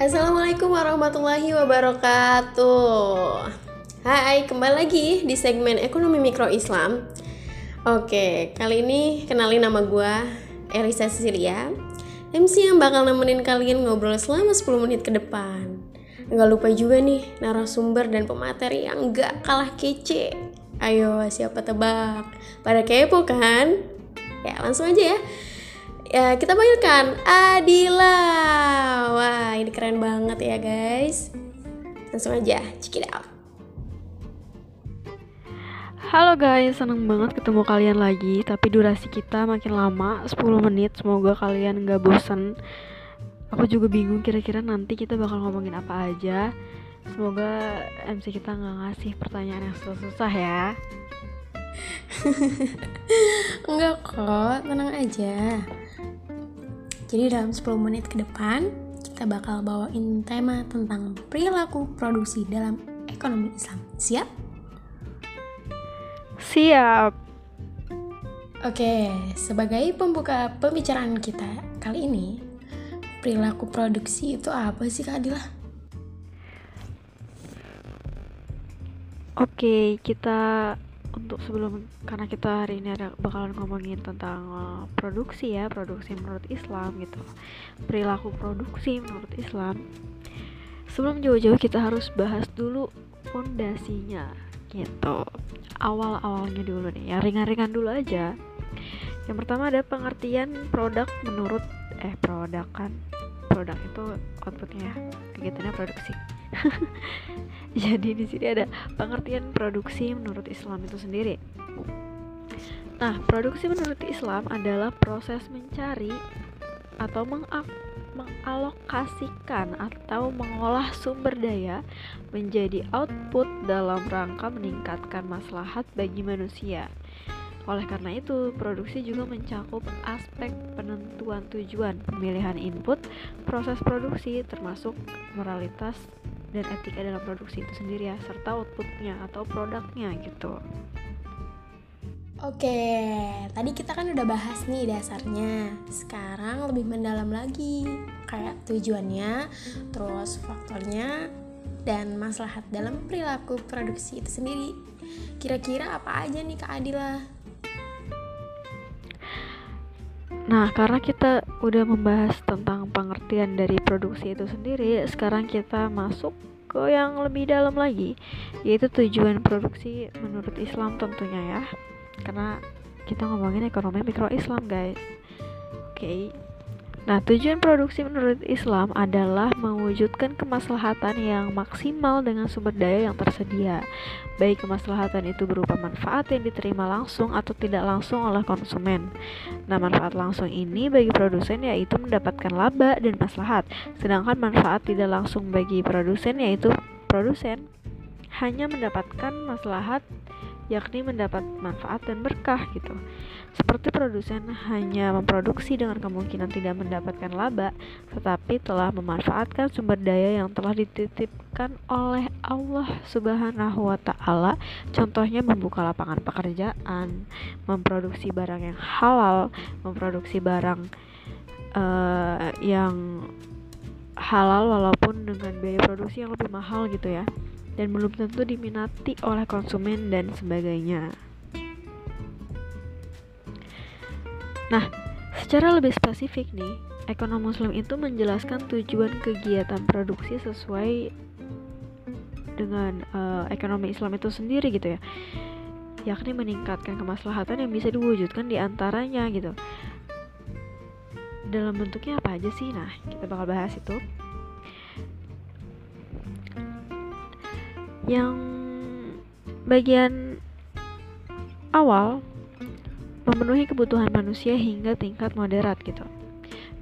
Assalamualaikum warahmatullahi wabarakatuh. Hai, kembali lagi di segmen Ekonomi Mikro Islam. Oke, kali ini kenalin nama gue Elisa Cecilia, MC yang bakal nemenin kalian ngobrol selama 10 menit ke depan. Nggak lupa juga nih narasumber dan pemateri yang gak kalah kece. Ayo, siapa tebak? Pada kepo kan? Ya, langsung aja ya ya kita panggilkan Adila. Wah ini keren banget ya guys. Langsung aja check it out. Halo guys, seneng banget ketemu kalian lagi. Tapi durasi kita makin lama, 10 menit. Semoga kalian gak bosen. Aku juga bingung kira-kira nanti kita bakal ngomongin apa aja. Semoga MC kita gak ngasih pertanyaan yang susah-susah ya Enggak kok, tenang aja jadi dalam 10 menit ke depan, kita bakal bawain tema tentang perilaku produksi dalam ekonomi Islam. Siap? Siap. Oke, sebagai pembuka pembicaraan kita kali ini, perilaku produksi itu apa sih Kak Adila? Oke, kita untuk sebelum karena kita hari ini ada bakalan ngomongin tentang uh, produksi ya produksi menurut Islam gitu. Perilaku produksi menurut Islam. Sebelum jauh-jauh kita harus bahas dulu fondasinya gitu. Awal-awalnya dulu nih ya ringan-ringan dulu aja. Yang pertama ada pengertian produk menurut eh produk kan? Produk itu outputnya kegiatannya produksi jadi di sini ada pengertian produksi menurut Islam itu sendiri. Nah produksi menurut Islam adalah proses mencari atau mengalokasikan atau mengolah sumber daya menjadi output dalam rangka meningkatkan maslahat bagi manusia. Oleh karena itu, produksi juga mencakup aspek penentuan tujuan, pemilihan input, proses produksi, termasuk moralitas dan etika dalam produksi itu sendiri ya, serta outputnya atau produknya gitu. Oke, tadi kita kan udah bahas nih dasarnya. Sekarang lebih mendalam lagi, kayak tujuannya, terus faktornya, dan maslahat dalam perilaku produksi itu sendiri. Kira-kira apa aja nih Kak? Nah, karena kita udah membahas tentang pengertian dari produksi itu sendiri, sekarang kita masuk ke yang lebih dalam lagi, yaitu tujuan produksi menurut Islam tentunya ya. Karena kita ngomongin ekonomi mikro Islam, guys. Oke. Okay. Nah, tujuan produksi menurut Islam adalah mewujudkan kemaslahatan yang maksimal dengan sumber daya yang tersedia. Baik kemaslahatan itu berupa manfaat yang diterima langsung atau tidak langsung oleh konsumen. Nah, manfaat langsung ini bagi produsen yaitu mendapatkan laba dan maslahat, sedangkan manfaat tidak langsung bagi produsen yaitu produsen hanya mendapatkan maslahat yakni mendapat manfaat dan berkah gitu. Seperti produsen hanya memproduksi dengan kemungkinan tidak mendapatkan laba, tetapi telah memanfaatkan sumber daya yang telah dititipkan oleh Allah Subhanahu wa taala, contohnya membuka lapangan pekerjaan, memproduksi barang yang halal, memproduksi barang uh, yang halal walaupun dengan biaya produksi yang lebih mahal gitu ya dan belum tentu diminati oleh konsumen dan sebagainya. Nah, secara lebih spesifik nih, ekonomi muslim itu menjelaskan tujuan kegiatan produksi sesuai dengan uh, ekonomi Islam itu sendiri gitu ya. Yakni meningkatkan kemaslahatan yang bisa diwujudkan di antaranya gitu. Dalam bentuknya apa aja sih? Nah kita bakal bahas itu yang bagian awal memenuhi kebutuhan manusia hingga tingkat moderat gitu.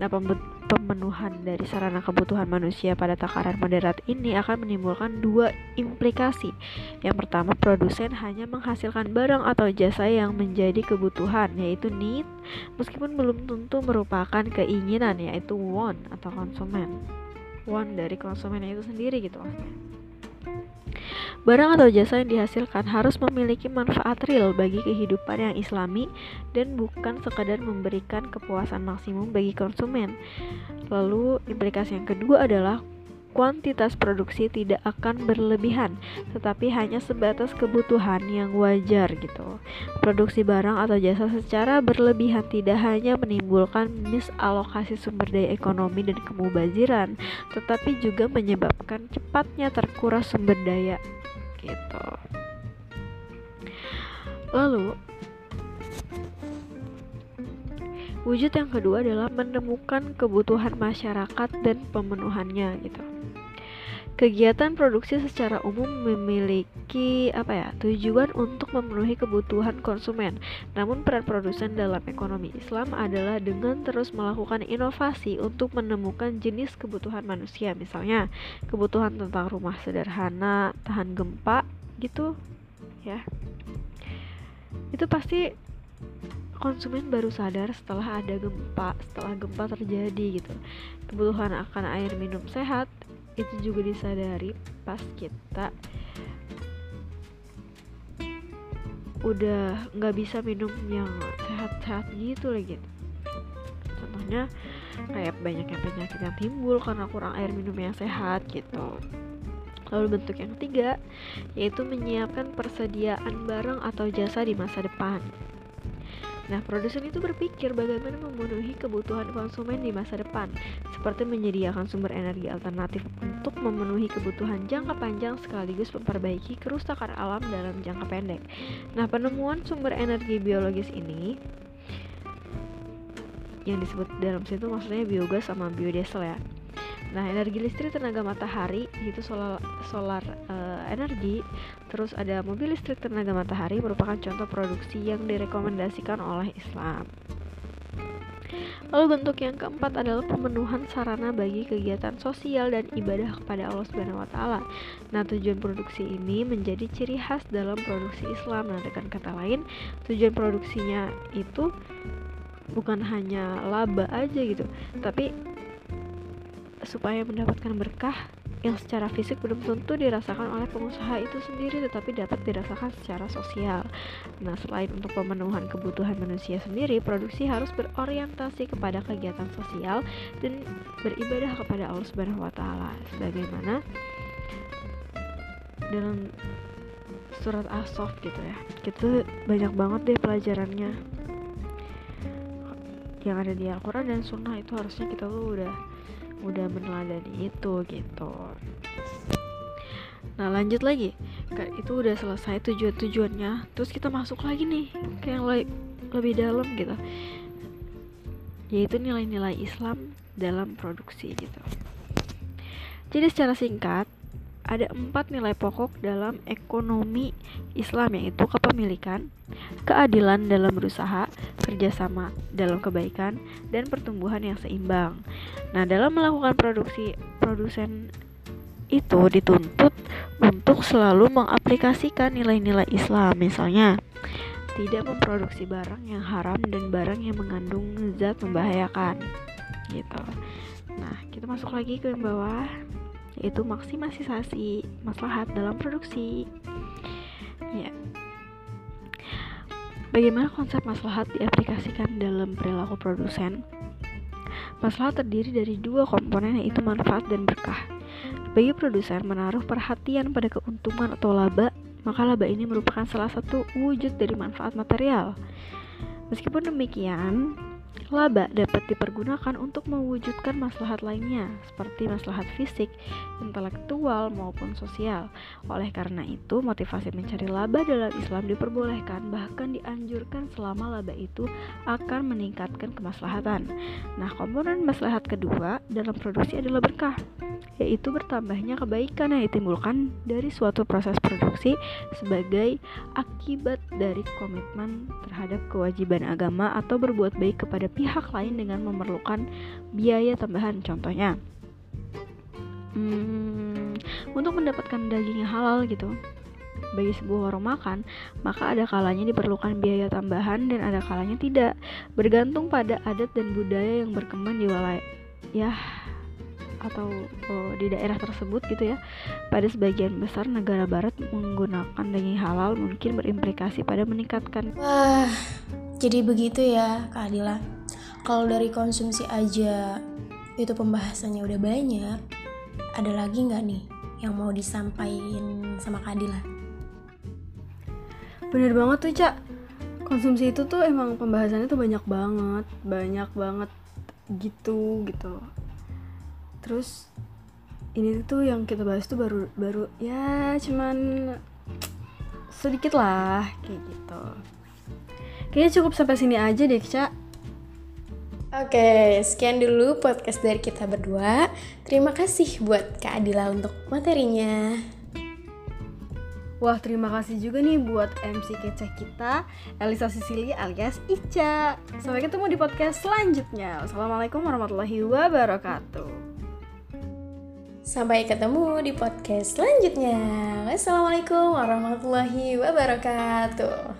Nah, pemenuhan dari sarana kebutuhan manusia pada takaran moderat ini akan menimbulkan dua implikasi. Yang pertama, produsen hanya menghasilkan barang atau jasa yang menjadi kebutuhan, yaitu need, meskipun belum tentu merupakan keinginan, yaitu want atau konsumen. Want dari konsumen itu sendiri gitu. Barang atau jasa yang dihasilkan harus memiliki manfaat real bagi kehidupan yang islami dan bukan sekadar memberikan kepuasan maksimum bagi konsumen. Lalu implikasi yang kedua adalah kuantitas produksi tidak akan berlebihan, tetapi hanya sebatas kebutuhan yang wajar gitu. Produksi barang atau jasa secara berlebihan tidak hanya menimbulkan misalokasi sumber daya ekonomi dan kemubaziran, tetapi juga menyebabkan cepatnya terkuras sumber daya gitu. Lalu Wujud yang kedua adalah menemukan kebutuhan masyarakat dan pemenuhannya gitu. Kegiatan produksi secara umum memiliki apa ya tujuan untuk memenuhi kebutuhan konsumen. Namun peran produsen dalam ekonomi Islam adalah dengan terus melakukan inovasi untuk menemukan jenis kebutuhan manusia, misalnya kebutuhan tentang rumah sederhana, tahan gempa, gitu ya. Itu pasti konsumen baru sadar setelah ada gempa, setelah gempa terjadi gitu. Kebutuhan akan air minum sehat itu juga disadari pas kita udah nggak bisa minum yang sehat-sehat gitu lagi. Contohnya kayak banyaknya penyakit yang timbul karena kurang air minum yang sehat gitu. Lalu bentuk yang ketiga yaitu menyiapkan persediaan barang atau jasa di masa depan. Nah, produsen itu berpikir bagaimana memenuhi kebutuhan konsumen di masa depan, seperti menyediakan sumber energi alternatif untuk memenuhi kebutuhan jangka panjang sekaligus memperbaiki kerusakan alam dalam jangka pendek. Nah, penemuan sumber energi biologis ini yang disebut dalam situ maksudnya biogas sama biodiesel ya Nah, energi listrik tenaga matahari itu solar solar uh, energi, terus ada mobil listrik tenaga matahari merupakan contoh produksi yang direkomendasikan oleh Islam. Lalu bentuk yang keempat adalah pemenuhan sarana bagi kegiatan sosial dan ibadah kepada Allah Subhanahu wa taala. Nah, tujuan produksi ini menjadi ciri khas dalam produksi Islam. Nah, dengan kata lain, tujuan produksinya itu bukan hanya laba aja gitu, tapi supaya mendapatkan berkah yang secara fisik belum tentu dirasakan oleh pengusaha itu sendiri tetapi dapat dirasakan secara sosial. Nah, selain untuk pemenuhan kebutuhan manusia sendiri, produksi harus berorientasi kepada kegiatan sosial dan beribadah kepada Allah Subhanahu wa sebagaimana dalam surat As-Saff gitu ya. Kita banyak banget deh pelajarannya yang ada di Al-Quran dan Sunnah itu harusnya kita tuh udah udah meneladani itu gitu. Nah lanjut lagi. Itu udah selesai tujuan-tujuannya. Terus kita masuk lagi nih ke yang le lebih dalam gitu. Yaitu nilai-nilai Islam dalam produksi gitu. Jadi secara singkat ada empat nilai pokok dalam ekonomi Islam yaitu kepemilikan, keadilan dalam berusaha, kerjasama dalam kebaikan, dan pertumbuhan yang seimbang. Nah, dalam melakukan produksi, produsen itu dituntut untuk selalu mengaplikasikan nilai-nilai Islam, misalnya tidak memproduksi barang yang haram dan barang yang mengandung zat membahayakan, gitu. Nah, kita masuk lagi ke bawah yaitu maksimisasi maslahat dalam produksi. Ya. Bagaimana konsep maslahat diaplikasikan dalam perilaku produsen? Maslahat terdiri dari dua komponen yaitu manfaat dan berkah. Bagi produsen menaruh perhatian pada keuntungan atau laba, maka laba ini merupakan salah satu wujud dari manfaat material. Meskipun demikian, Laba dapat dipergunakan untuk mewujudkan maslahat lainnya, seperti maslahat fisik, intelektual, maupun sosial. Oleh karena itu, motivasi mencari laba dalam Islam diperbolehkan, bahkan dianjurkan selama laba itu akan meningkatkan kemaslahatan. Nah, komponen maslahat kedua dalam produksi adalah berkah, yaitu bertambahnya kebaikan yang ditimbulkan dari suatu proses produksi sebagai akibat dari komitmen terhadap kewajiban agama atau berbuat baik kepada pihak lain dengan memerlukan biaya tambahan contohnya hmm, untuk mendapatkan daging yang halal gitu bagi sebuah warung makan, maka ada kalanya diperlukan biaya tambahan dan ada kalanya tidak, bergantung pada adat dan budaya yang berkembang di wilayah ya atau oh, di daerah tersebut gitu ya. Pada sebagian besar negara barat menggunakan daging halal mungkin berimplikasi pada meningkatkan. Wah, jadi begitu ya, Kak Adila kalau dari konsumsi aja itu pembahasannya udah banyak ada lagi nggak nih yang mau disampaikan sama Kak Adila? Bener banget tuh Cak. Konsumsi itu tuh emang pembahasannya tuh banyak banget Banyak banget gitu gitu. Terus ini tuh yang kita bahas tuh baru baru ya cuman sedikit lah kayak gitu. Kayaknya cukup sampai sini aja deh Cak Oke, sekian dulu podcast dari kita berdua. Terima kasih buat Kak Adila untuk materinya. Wah, terima kasih juga nih buat MC kece kita, Elisa Sisili alias Ica. Sampai ketemu di podcast selanjutnya. Wassalamualaikum warahmatullahi wabarakatuh. Sampai ketemu di podcast selanjutnya. Wassalamualaikum warahmatullahi wabarakatuh.